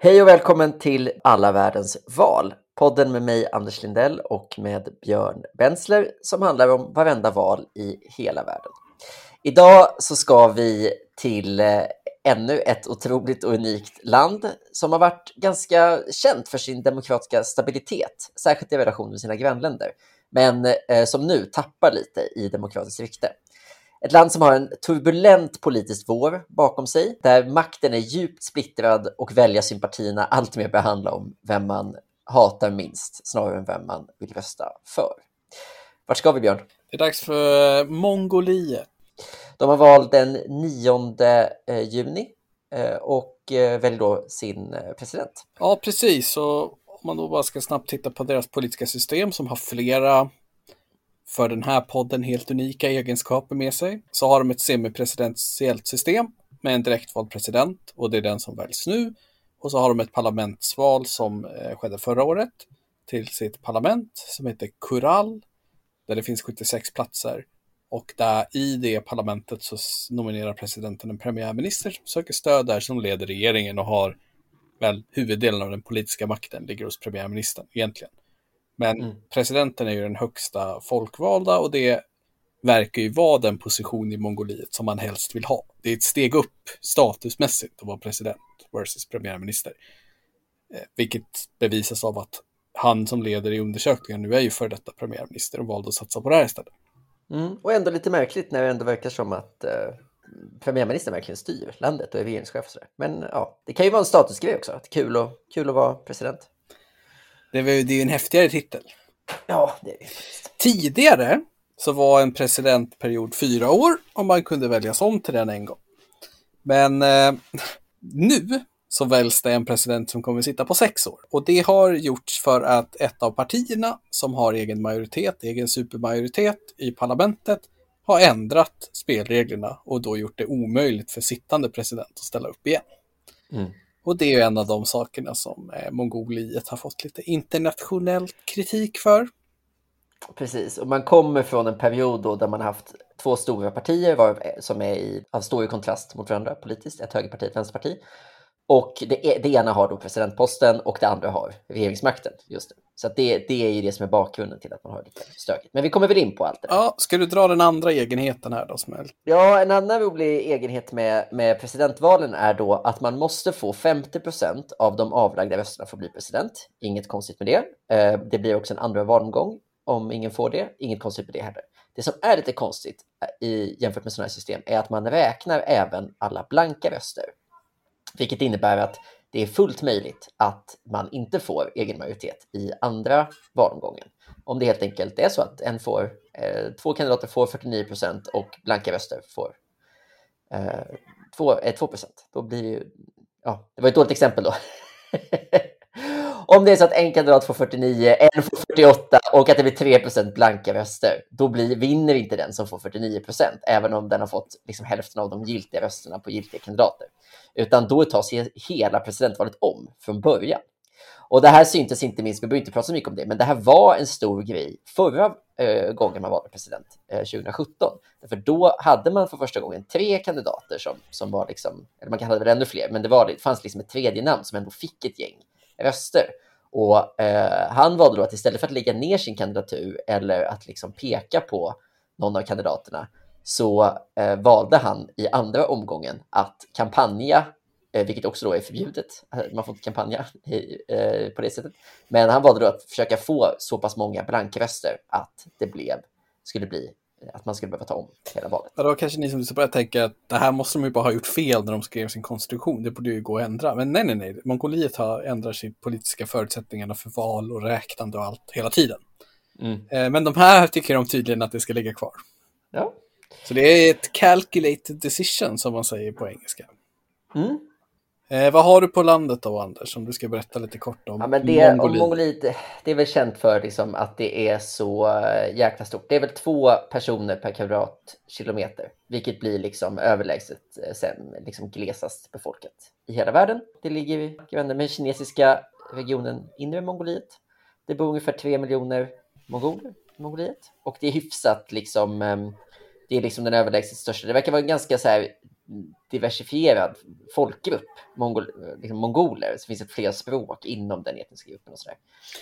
Hej och välkommen till Alla världens val. Podden med mig Anders Lindell och med Björn Bensler som handlar om varenda val i hela världen. Idag så ska vi till eh, ännu ett otroligt och unikt land som har varit ganska känt för sin demokratiska stabilitet, särskilt i relation med sina grannländer, men eh, som nu tappar lite i demokratiskt rykte. Ett land som har en turbulent politisk vår bakom sig, där makten är djupt splittrad och väljarsympatierna alltmer börjar handla om vem man hatar minst, snarare än vem man vill rösta för. Vart ska vi, Björn? Det är dags för Mongoliet. De har valt den 9 eh, juni eh, och eh, väljer då sin president. Ja, precis. Och om man då bara ska snabbt titta på deras politiska system som har flera för den här podden helt unika egenskaper med sig, så har de ett semipresidentiellt system med en direktvald president och det är den som väljs nu. Och så har de ett parlamentsval som eh, skedde förra året till sitt parlament som heter Kural, där det finns 76 platser. Och där i det parlamentet så nominerar presidenten en premiärminister som söker stöd där som leder regeringen och har väl huvuddelen av den politiska makten ligger hos premiärministern egentligen. Men mm. presidenten är ju den högsta folkvalda och det verkar ju vara den position i Mongoliet som man helst vill ha. Det är ett steg upp statusmässigt att vara president versus premiärminister. Eh, vilket bevisas av att han som leder i undersökningen nu är ju för detta premiärminister och valde att satsa på det här istället. Mm. Och ändå lite märkligt när det ändå verkar som att eh, premiärministern verkligen styr landet och är regeringschef. Och sådär. Men ja, det kan ju vara en statusgrej också. Att kul, och, kul att vara president. Det, är ju en häftigare titel. Ja, det är det Tidigare så var en presidentperiod fyra år och man kunde väljas om till den en gång. Men eh, nu så väljs det en president som kommer sitta på sex år. Och det har gjorts för att ett av partierna som har egen majoritet, egen supermajoritet i parlamentet, har ändrat spelreglerna och då gjort det omöjligt för sittande president att ställa upp igen. Mm. Och det är en av de sakerna som eh, Mongoliet har fått lite internationell kritik för. Precis, och man kommer från en period då där man haft två stora partier var, eh, som är i, av stor kontrast mot varandra politiskt, ett högerparti och ett vänsterparti. Och det, det, ena har då presidentposten och det andra har regeringsmakten. Just det. Så det, det är ju det som är bakgrunden till att man har lite stökigt. Men vi kommer väl in på allt det där. Ja, ska du dra den andra egenheten här då? Smäll? Ja, en annan rolig egenhet med, med presidentvalen är då att man måste få 50 procent av de avlagda rösterna för att bli president. Inget konstigt med det. Eh, det blir också en andra valomgång om ingen får det. Inget konstigt med det heller. Det som är lite konstigt eh, i, jämfört med sådana här system är att man räknar även alla blanka röster. Vilket innebär att det är fullt möjligt att man inte får egen majoritet i andra valomgången. Om det helt enkelt är så att en får, eh, två kandidater får 49 procent och blanka röster får eh, 2, eh, 2 procent. Då blir det ju, ja, det var ett dåligt exempel då. Om det är så att en kandidat får 49, en får 48 och att det blir 3 procent blanka röster, då blir, vinner inte den som får 49 procent, även om den har fått liksom hälften av de giltiga rösterna på giltiga kandidater utan då tas hela presidentvalet om från början. Och det här syntes inte minst, vi behöver inte prata så mycket om det, men det här var en stor grej förra eh, gången man valde president, eh, 2017. För då hade man för första gången tre kandidater som, som var liksom, eller man hade väl ännu fler, men det, var, det fanns liksom ett tredje namn som ändå fick ett gäng röster. Och eh, han valde då att istället för att lägga ner sin kandidatur eller att liksom peka på någon av kandidaterna så eh, valde han i andra omgången att kampanja, eh, vilket också då är förbjudet. Eh, man får inte kampanja eh, på det sättet. Men han valde då att försöka få så pass många blankröster att det blev, skulle bli att man skulle behöva ta om hela valet. Ja, då kanske ni som lyssnar börjar tänka att det här måste de ju bara ha gjort fel när de skrev sin konstitution. Det borde ju gå att ändra. Men nej, nej, nej. Mongoliet har ändrat sina politiska förutsättningarna för val och räknande och allt hela tiden. Mm. Eh, men de här tycker de tydligen att det ska ligga kvar. Ja, så det är ett calculated decision som man säger på engelska. Mm. Eh, vad har du på landet då, Anders, om du ska berätta lite kort om ja, men det, Mongoliet? Mongoliet? Det är väl känt för liksom, att det är så uh, jäkla stort. Det är väl två personer per kvadratkilometer, vilket blir liksom överlägset uh, sen, liksom glesast befolkat i hela världen. Det ligger granne med kinesiska regionen Inre Mongoliet. Det bor ungefär tre miljoner mongoler i Mongoliet och det är hyfsat liksom um, det är liksom den överlägset största. Det verkar vara ganska så här diversifierad folkgrupp, mongol, liksom mongoler, så finns det flera språk inom den etniska gruppen och sådär.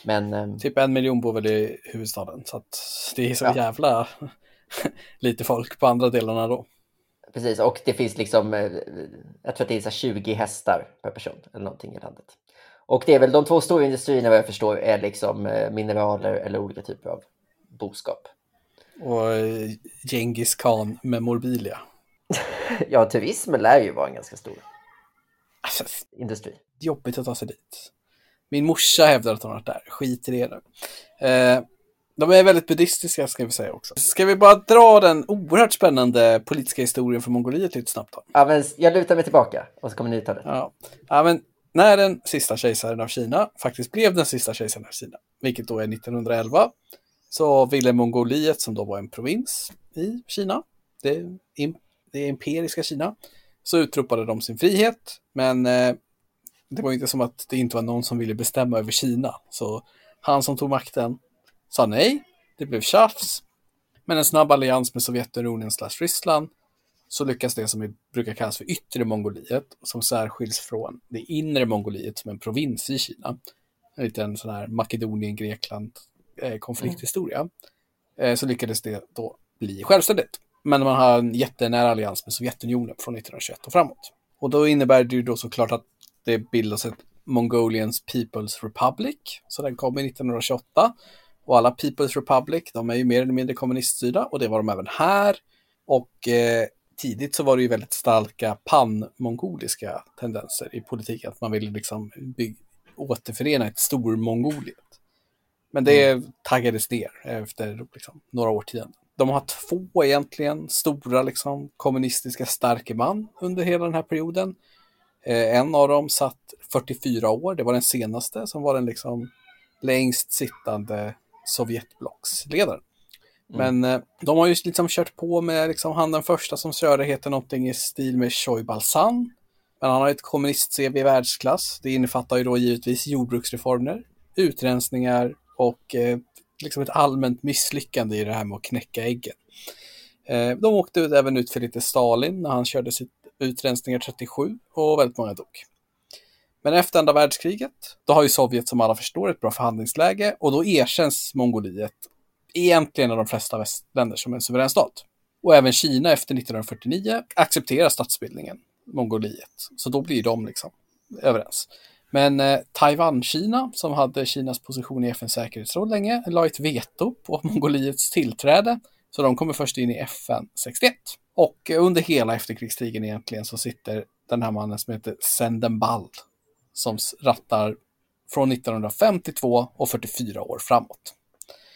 Men, ehm, typ en miljon bor väl i huvudstaden, så det är så ja. jävla lite folk på andra delarna då. Precis, och det finns liksom, eh, jag tror att det är så 20 hästar per person eller någonting i landet. Och det är väl de två stora industrierna vad jag förstår är liksom eh, mineraler eller olika typer av boskap. Och eh, Genghis khan med morbilia. ja, turismen lär ju vara en ganska stor alltså, industri. Jobbigt att ta sig dit. Min morsa hävdar att hon har varit där. Skit i det nu. Eh, de är väldigt buddhistiska ska vi säga också. Ska vi bara dra den oerhört spännande politiska historien från Mongoliet lite snabbt då? Ja, men jag lutar mig tillbaka och så kommer ni ta det. Ja, ja men när den sista kejsaren av Kina faktiskt blev den sista kejsaren av Kina, vilket då är 1911, så ville Mongoliet, som då var en provins i Kina, det, det imperiska Kina, så utropade de sin frihet, men eh, det var inte som att det inte var någon som ville bestämma över Kina. Så han som tog makten sa nej, det blev tjafs, men en snabb allians med Sovjetunionen slash Ryssland så lyckas det som brukar kallas för yttre Mongoliet, som särskiljs från det inre Mongoliet som en provins i Kina. En liten sån här Makedonien, Grekland eh. Mm. Eh, så lyckades det då bli självständigt. Men man har en jättenära allians med Sovjetunionen från 1921 och framåt. Och då innebär det ju då såklart att det bildas ett Mongolians People's Republic. Så den kom 1928. Och alla People's Republic, de är ju mer eller mindre kommuniststyrda och det var de även här. Och eh, tidigt så var det ju väldigt starka pan-mongoliska tendenser i politiken. Att man ville liksom bygga, återförena ett stor-Mongoliet. Men det mm. taggades ner efter liksom, några årtionden. De har två egentligen stora liksom, kommunistiska man under hela den här perioden. Eh, en av dem satt 44 år, det var den senaste som var den liksom längst sittande Sovjetblocksledaren. Mm. Men eh, de har ju liksom kört på med, liksom, han den första som körde heter någonting i stil med Choi Balsan. Men han har ett kommunist-CV i världsklass. Det innefattar ju då givetvis jordbruksreformer, utrensningar och eh, liksom ett allmänt misslyckande i det här med att knäcka äggen. Eh, de åkte även ut för lite Stalin när han körde sitt utrensningar 37 och väldigt många dog. Men efter andra världskriget, då har ju Sovjet som alla förstår ett bra förhandlingsläge och då erkänns Mongoliet egentligen av de flesta västländer som en suverän stat. Och även Kina efter 1949 accepterar statsbildningen, Mongoliet. Så då blir de liksom överens. Men eh, Taiwan-Kina, som hade Kinas position i FNs säkerhetsråd länge, la ett veto på Mongoliets tillträde. Så de kommer först in i FN 61. Och under hela efterkrigstiden egentligen så sitter den här mannen som heter Sendenbald som rattar från 1952 och 44 år framåt.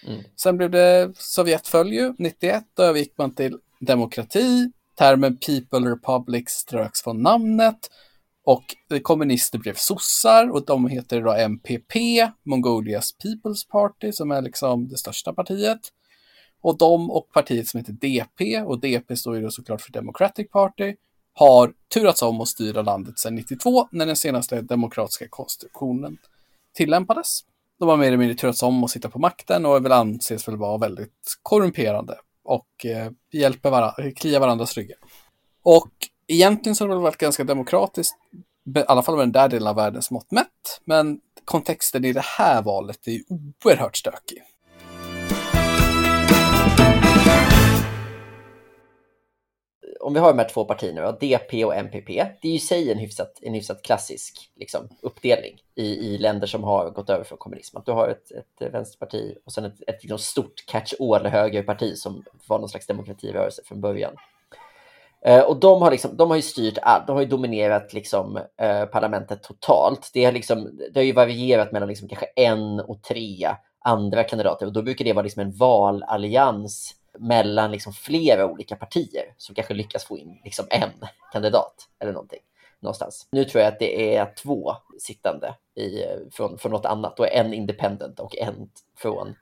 Mm. Sen blev det Sovjet föll ju 91, då övergick man till demokrati. Termen People Republic ströks från namnet och kommunister blev sossar och de heter då MPP, Mongolias People's Party, som är liksom det största partiet. Och de och partiet som heter DP, och DP står ju då såklart för Democratic Party, har turats om att styra landet sedan 92 när den senaste demokratiska konstitutionen tillämpades. De har mer eller mindre turats om att sitta på makten och väl anses väl vara väldigt korrumperande och eh, hjälper varandra, kliar varandras ryggar. Och egentligen så har det väl varit ganska demokratiskt, i alla fall med den där delen av världens mått mätt. Men kontexten i det här valet är ju oerhört stökig. om vi har de här två partierna, då, DP och MPP, det är ju i sig en hyfsat, en hyfsat klassisk liksom, uppdelning i, i länder som har gått över från kommunism. Att du har ett, ett vänsterparti och sen ett, ett ett stort catch-all högerparti som var någon slags demokratirörelse från början. Eh, och de har, liksom, de har ju styrt allt, de har ju dominerat liksom, eh, parlamentet totalt. Det, är liksom, det har ju varierat mellan liksom, kanske en och tre andra kandidater och då brukar det vara liksom en valallians mellan liksom flera olika partier som kanske lyckas få in liksom en kandidat eller någonting någonstans. Nu tror jag att det är två sittande i, från, från något annat och en independent och en från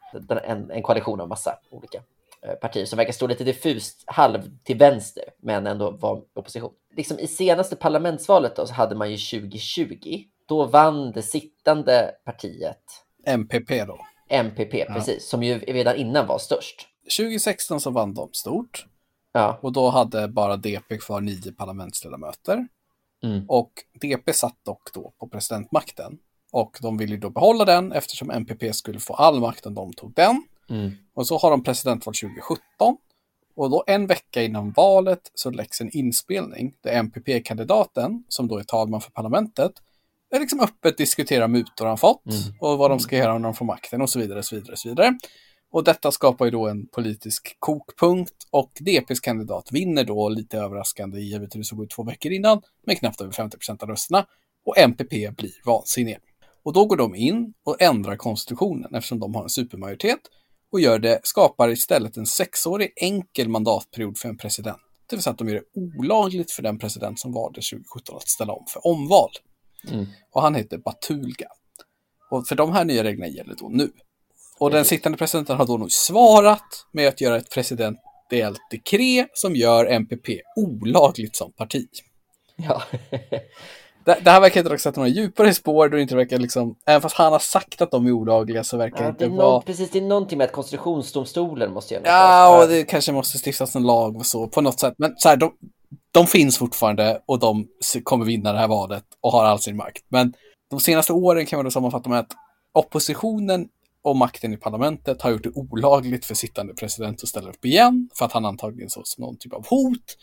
en, en koalition av massa olika eh, partier som verkar stå lite diffust halv till vänster men ändå var opposition. Liksom I senaste parlamentsvalet då, så hade man ju 2020. Då vann det sittande partiet MPP då. MPP, ja. precis, som ju redan innan var störst. 2016 så vann de stort. Ja. Och då hade bara DP kvar nio parlamentsledamöter. Mm. Och DP satt dock då på presidentmakten. Och de ville ju då behålla den eftersom MPP skulle få all makt om de tog den. Mm. Och så har de presidentval 2017. Och då en vecka innan valet så läggs en inspelning där MPP-kandidaten, som då är talman för parlamentet, är liksom öppet diskuterar mutor han fått Mm. och vad de ska göra när de får makten och så vidare. Så vidare, så vidare. Och detta skapar ju då en politisk kokpunkt och DPs kandidat vinner då lite överraskande givet hur det såg ut två veckor innan med knappt över 50 procent av rösterna och MPP blir vansinniga. Och då går de in och ändrar konstitutionen eftersom de har en supermajoritet och gör det, skapar istället en sexårig enkel mandatperiod för en president. Det vill säga att de gör det olagligt för den president som valdes 2017 att ställa om för omval. Mm. Och han heter Batulga. Och för de här nya reglerna gäller då nu. Och den sittande presidenten har då nog svarat med att göra ett presidentiellt dekret som gör MPP olagligt som parti. Ja. Det, det här verkar inte sätta några djupare spår då inte verkar liksom, även fast han har sagt att de är olagliga så verkar Ja, inte det är vara precis, det är någonting med att konstitutionsdomstolen måste göra något. Ja, och det kanske måste stiftas en lag och så på något sätt. Men så här, de, de finns fortfarande och de kommer vinna det här valet och har all sin makt. Men de senaste åren kan man då sammanfatta med att oppositionen och makten i parlamentet har gjort det olagligt för sittande president att ställa upp igen för att han antagligen såg som någon typ av hot.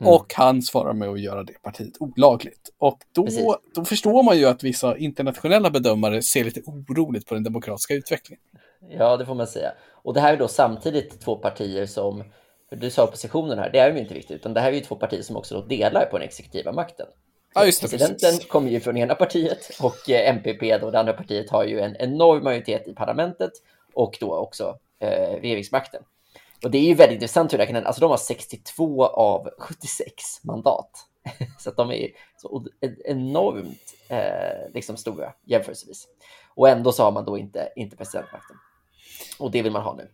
Mm. Och han svarar med att göra det partiet olagligt. Och Precis. då, då förstår man ju att vissa internationella bedömare ser lite oroligt på den demokratiska utvecklingen. Ja, det får man säga. Och det här är då samtidigt två partier som, du sa oppositionen här, det är ju inte viktigt, utan det här är ju två partier som också delar på den exekutiva makten. Ja, det, Presidenten kommer ju från ena partiet och eh, MPP, då, det andra partiet, har ju en enorm majoritet i parlamentet och då också eh, regeringsmakten. Och det är ju väldigt intressant hur det kan hända. Alltså de har 62 av 76 mandat. så att de är så enormt eh, liksom stora jämförelsevis. Och ändå så har man då inte, inte presidentmakten. Och det vill man ha nu.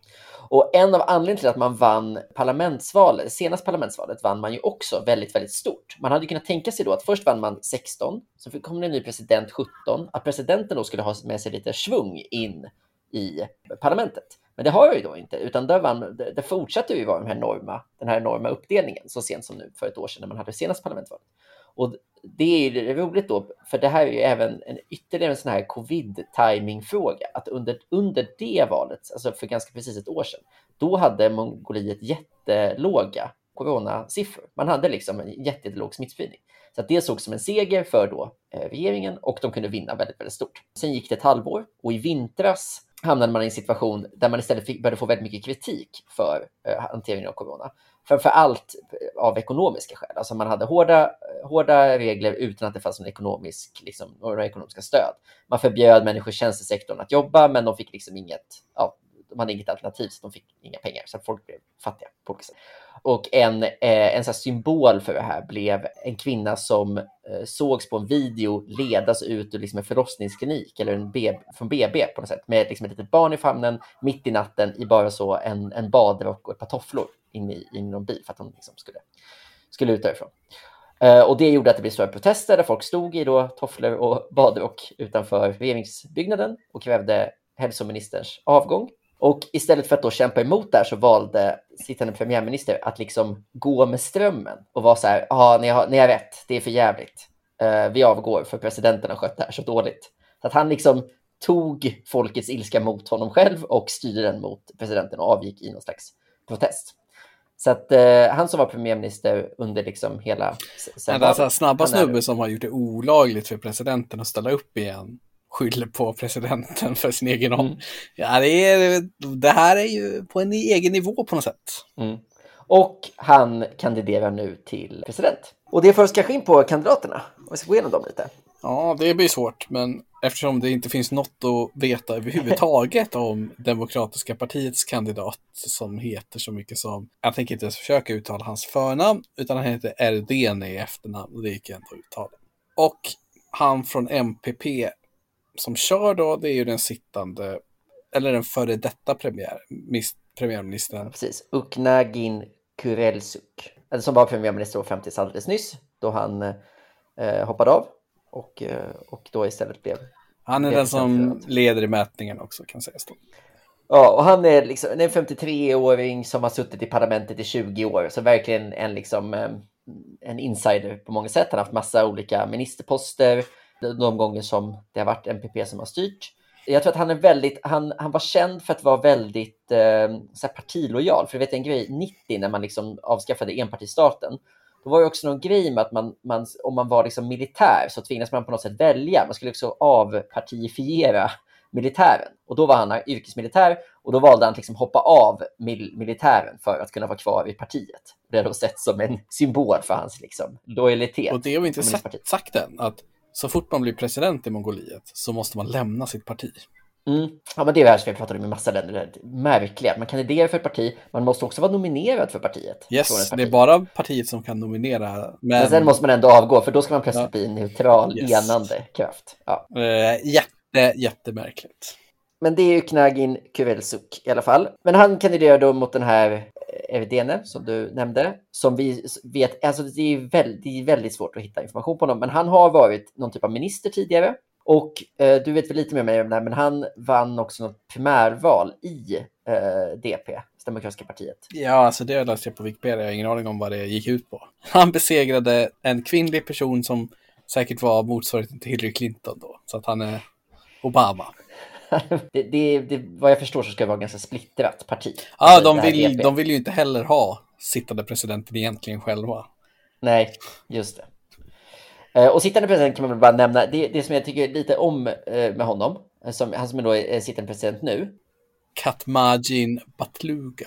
Och en av anledningarna till att man vann parlamentsvalet, senaste parlamentsvalet vann man ju också väldigt, väldigt stort. Man hade ju kunnat tänka sig då att först vann man 16, så kom det en ny president 17, att presidenten då skulle ha med sig lite svung in i parlamentet. Men det har jag ju då inte, utan där, vann, det, det fortsatte ju vara den här, enorma, den här enorma uppdelningen så sent som nu för ett år sedan när man hade senaste parlamentsvalet. Och det är ju roligt då, för det här är ju även en ytterligare en sån här covid-timing-fråga. Att under, under det valet, alltså för ganska precis ett år sedan, då hade Mongoliet jättelåga coronasiffror. Man hade liksom en jättelåg smittspridning. Så att det sågs som en seger för då, eh, regeringen och de kunde vinna väldigt, väldigt stort. Sen gick det ett halvår och i vintras hamnade man i en situation där man istället fick, började få väldigt mycket kritik för eh, hanteringen av corona. Framför allt eh, av ekonomiska skäl. Alltså man hade hårda, eh, hårda regler utan att det fanns någon ekonomisk, liksom, några ekonomiska stöd. Man förbjöd människor i tjänstesektorn att jobba, men de fick liksom inget, ja, de hade inget alternativ, så de fick inga pengar. Så folk blev fattiga på olika sätt. Och en, eh, en så här symbol för det här blev en kvinna som eh, sågs på en video ledas ut ur liksom en förlossningsklinik eller en BB, från BB på något sätt med liksom ett litet barn i famnen mitt i natten i bara så en, en badrock och ett par tofflor in i, in i någon bil för att hon liksom skulle, skulle ut därifrån. Eh, och det gjorde att det blev stora protester där folk stod i då tofflor och badrock utanför regeringsbyggnaden och krävde hälsoministerns avgång. Och istället för att då kämpa emot det här så valde sittande premiärminister att liksom gå med strömmen och vara så här, ja, ni, har- ni har rätt, det är för jävligt. Eh, vi avgår för presidenten har skött det här så dåligt. Så att han liksom tog folkets ilska mot honom själv och styrde den mot presidenten och avgick i någon slags protest. Så att eh, han som var premiärminister under liksom hela... sen Men alltså valet, snabba är- snubbe som har gjort det olagligt för presidenten att ställa upp igen skyller på presidenten för sin egen Mm. mm. Ja, det, är, det här är ju på en egen nivå på något sätt. Mm. Och han kandiderar nu till president. Och det för oss kanske in på kandidaterna. Och vi ska gå igenom dem lite. Ja, det blir svårt, men eftersom det inte finns något att veta överhuvudtaget om Demokratiska partiets kandidat som heter så mycket som, jag tänker inte ens försöka uttala hans förnamn, utan han heter Erdene i efternamn och det gick ändå att uttala. Och han från MPP som kör då, det är ju den sittande, eller den före detta premiär, mis- premiärministern. Precis. Uknagin Kurelsuk. Eller som var premiärminister och fram tills alldeles nyss. Då han eh, hoppade av. Och, eh, och då istället blev... Han är är den som leder i mätningen också kan sägas då. Ja, och han är liksom en 53-åring som har suttit i parlamentet i 20 år, så verkligen en, liksom, eh, en insider på många sätt. Han har haft massa olika ministerposter de gånger som det har varit MPP som har styrt. Jag tror att han är väldigt, han, han var känd för att vara väldigt eh, så partilojal. För du vet en grej, 90 när man liksom avskaffade enpartistaten, då var det också någon grej med att man, man om man var liksom militär så tvingades man på något sätt välja. Man skulle också avpartifiera militären. Och då var han yrkesmilitär och då valde han att liksom hoppa av mil militären för att kunna vara kvar i partiet. Det har då sett som en symbol för hans liksom, lojalitet. Och det har vi inte sagt, sagt än, att så fort man blir president i Mongoliet så måste man lämna sitt parti. Mm. Ja, men det är det här som vi pratat om i massa länder. Det märkliga. Man kandiderar för ett parti, man måste också vara nominerad för partiet. Yes, det är bara partiet som kan nominera. Men... men sen måste man ändå avgå, för då ska man plötsligt ja. bli en neutral, yes. enande kraft. Ja. Uh, jätte, jättemärkligt. Men det är ju Knagin Kuvelsuk i alla fall. Men han kandiderar då mot den här Evidene som du nämnde, som vi vet, alltså det är, väldigt, det är väldigt svårt att hitta information på honom, men han har varit någon typ av minister tidigare och eh, du vet väl lite mer om det här, men han vann också något primärval i eh, DP, Demokratiska partiet. Ja, alltså det läste jag på Wikipedia, jag har ingen aning om vad det gick ut på. Han besegrade en kvinnlig person som säkert var motsvarigheten till Hillary Clinton då, så att han är Obama. det, det, det, vad jag förstår så ska det vara ganska splittrat parti. Ja, de vill, de vill ju inte heller ha sittande presidenten egentligen själva. Nej, just det. Eh, och sittande president kan man väl bara nämna, det, det som jag tycker lite om eh, med honom, eh, som, han som är då sittande president nu. Katmajin Batluga.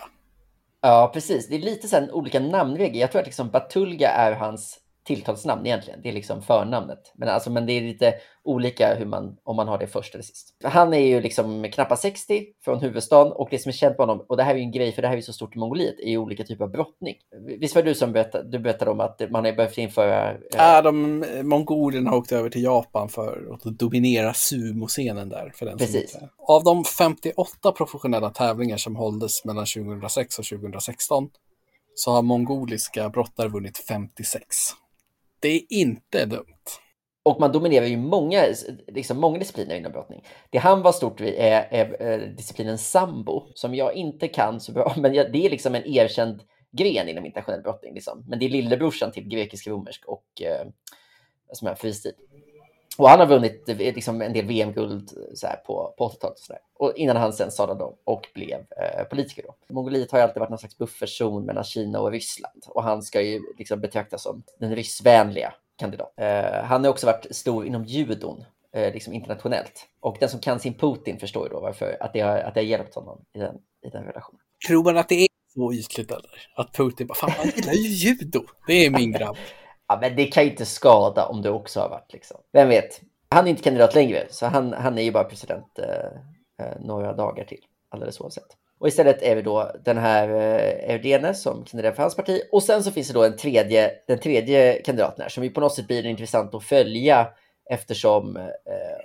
Ja, precis. Det är lite så olika namnregler. Jag tror att liksom Batulga är hans tilltalsnamn egentligen. Det är liksom förnamnet. Men, alltså, men det är lite olika hur man, om man har det först eller sist. Han är ju liksom knappt 60 från huvudstaden och det som är känt på honom, och det här är ju en grej för det här är så stort i Mongoliet, är ju olika typer av brottning. Visst var det du som berättade, du berättade om att man har behövt införa... Eh... Ja, de, mongolerna har åkt över till Japan för att dominera sumoscenen där. För den Precis. Av de 58 professionella tävlingar som hålldes mellan 2006 och 2016 så har mongoliska brottare vunnit 56. Det är inte dumt. Och man dominerar ju många, liksom många discipliner inom brottning. Det han var stort vid är, är, är disciplinen sambo, som jag inte kan så bra, men jag, det är liksom en erkänd gren inom internationell brottning. Liksom. Men det är lillebrorsan till grekisk-romersk och eh, som är fristil. Och han har vunnit eh, liksom, en del VM-guld på, på 80-talet. Och, innan han sen sadlade om och blev eh, politiker. Då. Mongoliet har ju alltid varit någon slags buffertzon mellan Kina och Ryssland. Och han ska ju liksom betraktas som den ryssvänliga kandidat. Eh, han har också varit stor inom judon, eh, liksom internationellt. Och den som kan sin Putin förstår ju då varför, att det har, att det har hjälpt honom i den, i den relationen. Tror man att det är så ytligt eller? Att Putin bara, fan han gillar ju judo, det är min grabb. Ja, men det kan ju inte skada om du också har varit liksom. Vem vet? Han är inte kandidat längre, så han, han är ju bara president eh, eh några dagar till, alldeles oavsett. Och istället är vi då den här eh, Erdene som kandiderar för hans parti. Och sen så finns det då en tredje, den tredje kandidaten här som ju på något sätt blir intressant att följa eftersom, eh,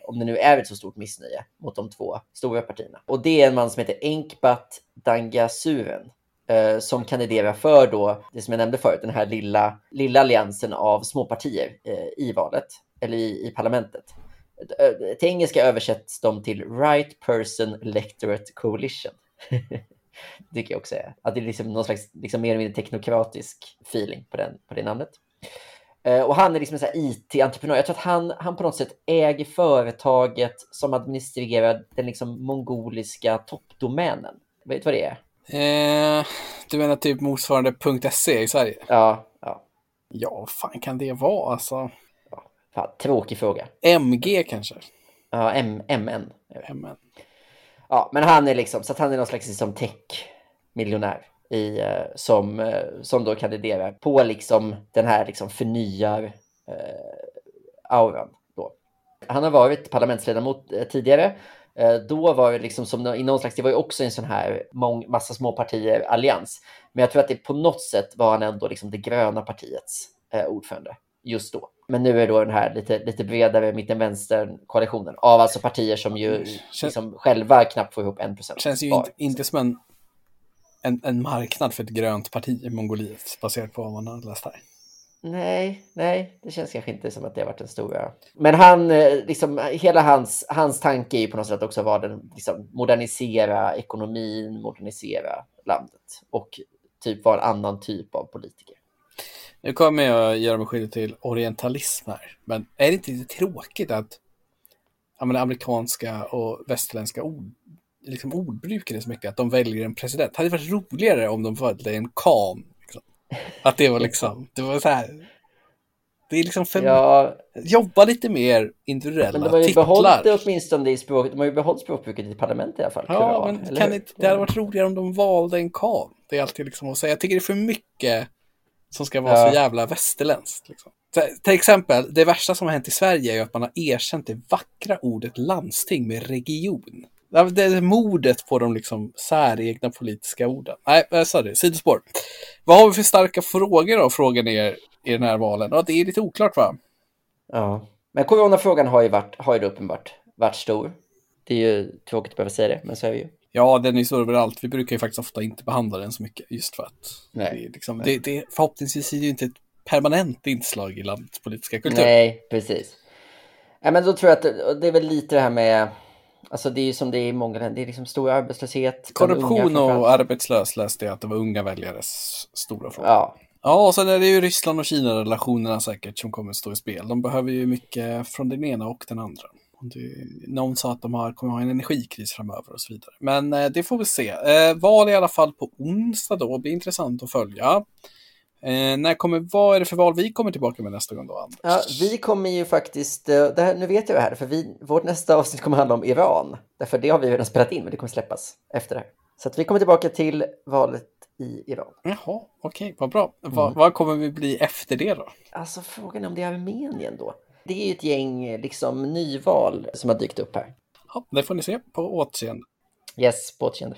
om det nu är ett så stort missnöje mot de två stora partierna. Och det är en man som heter Enkbat Dangasuren Eh, som kandiderar för då, det som jag nämnde förut, den här lilla, lilla alliansen av småpartier eh, i valet, eller i, i parlamentet. Eh, till engelska översätts de till Right Person Electorate Coalition. det tycker jag också är. Att det är liksom någon slags liksom mer eller mindre teknokratisk feeling på, den, på det namnet. Eh, och han är liksom en IT-entreprenör. Jag tror att han, han på något sätt äger företaget som administrerar den liksom mongoliska toppdomänen. Vet du vad det är? Eh, du menar typ motsvarande .se i Sverige? Ja. Ja, ja vad fan kan det vara alltså? Ja, fan, tråkig fråga. MG kanske? Ja, M MN. MN. Ja, men han är liksom, så att han är någon slags liksom tech-miljonär i, eh, som, eh, som då kandiderar på liksom den här liksom förnyar eh, auran. Då. Han har varit parlamentsledamot tidigare då var det liksom som i någon slags, det var ju också en sån här mång, massa små partier allians. Men jag tror att det på något sätt var han ändå liksom det gröna partiets eh, ordförande just då. Men nu är då den här lite, lite bredare mitten-vänstern-koalitionen av alltså partier som ju mm. Kän... liksom själva knappt får ihop en procent. Känns ju inte, inte som en, en, en marknad för ett grönt parti i Mongoliet baserat på vad man har läst här. Nej, nej, det känns kanske inte som att det har varit den stora. Men han, eh, liksom, hela hans, hans tanke är ju på något sätt också vara den, liksom, modernisera ekonomin, modernisera landet och typ vara en annan typ av politiker. Nu kommer jag göra mig skyldig till orientalism här, men är det inte lite tråkigt att menar, amerikanska och västerländska ord, liksom ordbrukare så mycket att de väljer en president? Det hade varit roligare om de valde en kan. Att det var liksom, det var så här. Det är liksom för, ja, jobba lite mer individuella men de har ju titlar. behållit det åtminstone i språk, de har ju behållit språkbruket i parlamentet i alla fall. Ja, men kan inte, det hade varit roligare om de valde en kan. Det är alltid liksom att säga, jag tycker det är för mycket som ska vara ja. så jävla västerländskt. Liksom. Till exempel, det värsta som har hänt i Sverige är att man har erkänt det vackra ordet landsting med region. Det är mordet på de liksom säregna politiska orden. Nej, eh, sorry, sidospår. Vad har vi för starka frågor då, frågar ni er i den här valen? Ja, det är lite oklart va? Ja, men coronafrågan har ju, varit, har ju uppenbart varit stor. Det är ju tråkigt att behöva säga det, men så är det ju. Ja, den är stor överallt. Vi brukar ju faktiskt ofta inte behandla den så mycket, just för att Nej. Det, är liksom, det, det, förhoppningsvis är det ju inte ett permanent inslag i landets politiska kultur. Nej, precis. Ja, men då tror jag att det är väl lite det här med, alltså det är ju som det är i många länder, det är liksom stor arbetslöshet. Korruption och arbetslös läste jag att det var unga väljares stora fråga. Ja. Ja, och sen är det ju Ryssland och Kina-relationerna säkert som kommer att stå i spel. De behöver ju mycket från den ena och den andra. Någon sa att de har, kommer att ha en energikris framöver och så vidare. Men eh, det får vi se. Eh, val i alla fall på onsdag då, det blir intressant att följa. Eh, när kommer, vad är det för val vi kommer tillbaka med nästa gång då, Anders? Ja, vi kommer ju faktiskt, eh, det här, nu vet jag det här, för vi, vårt nästa avsnitt kommer handla om Iran. Därför det har vi redan spelat in, men det kommer släppas efter det här. Så vi kommer tillbaka till valet i Iran. Jaha, okej, okay, vad bra. Mm. Vad, vad kommer vi bli efter det då? Alltså frågan är om det är Armenien då. Det är ju ett gäng liksom nyval som har dykt upp här. Ja, det får ni se på återseende. Yes, på återseende.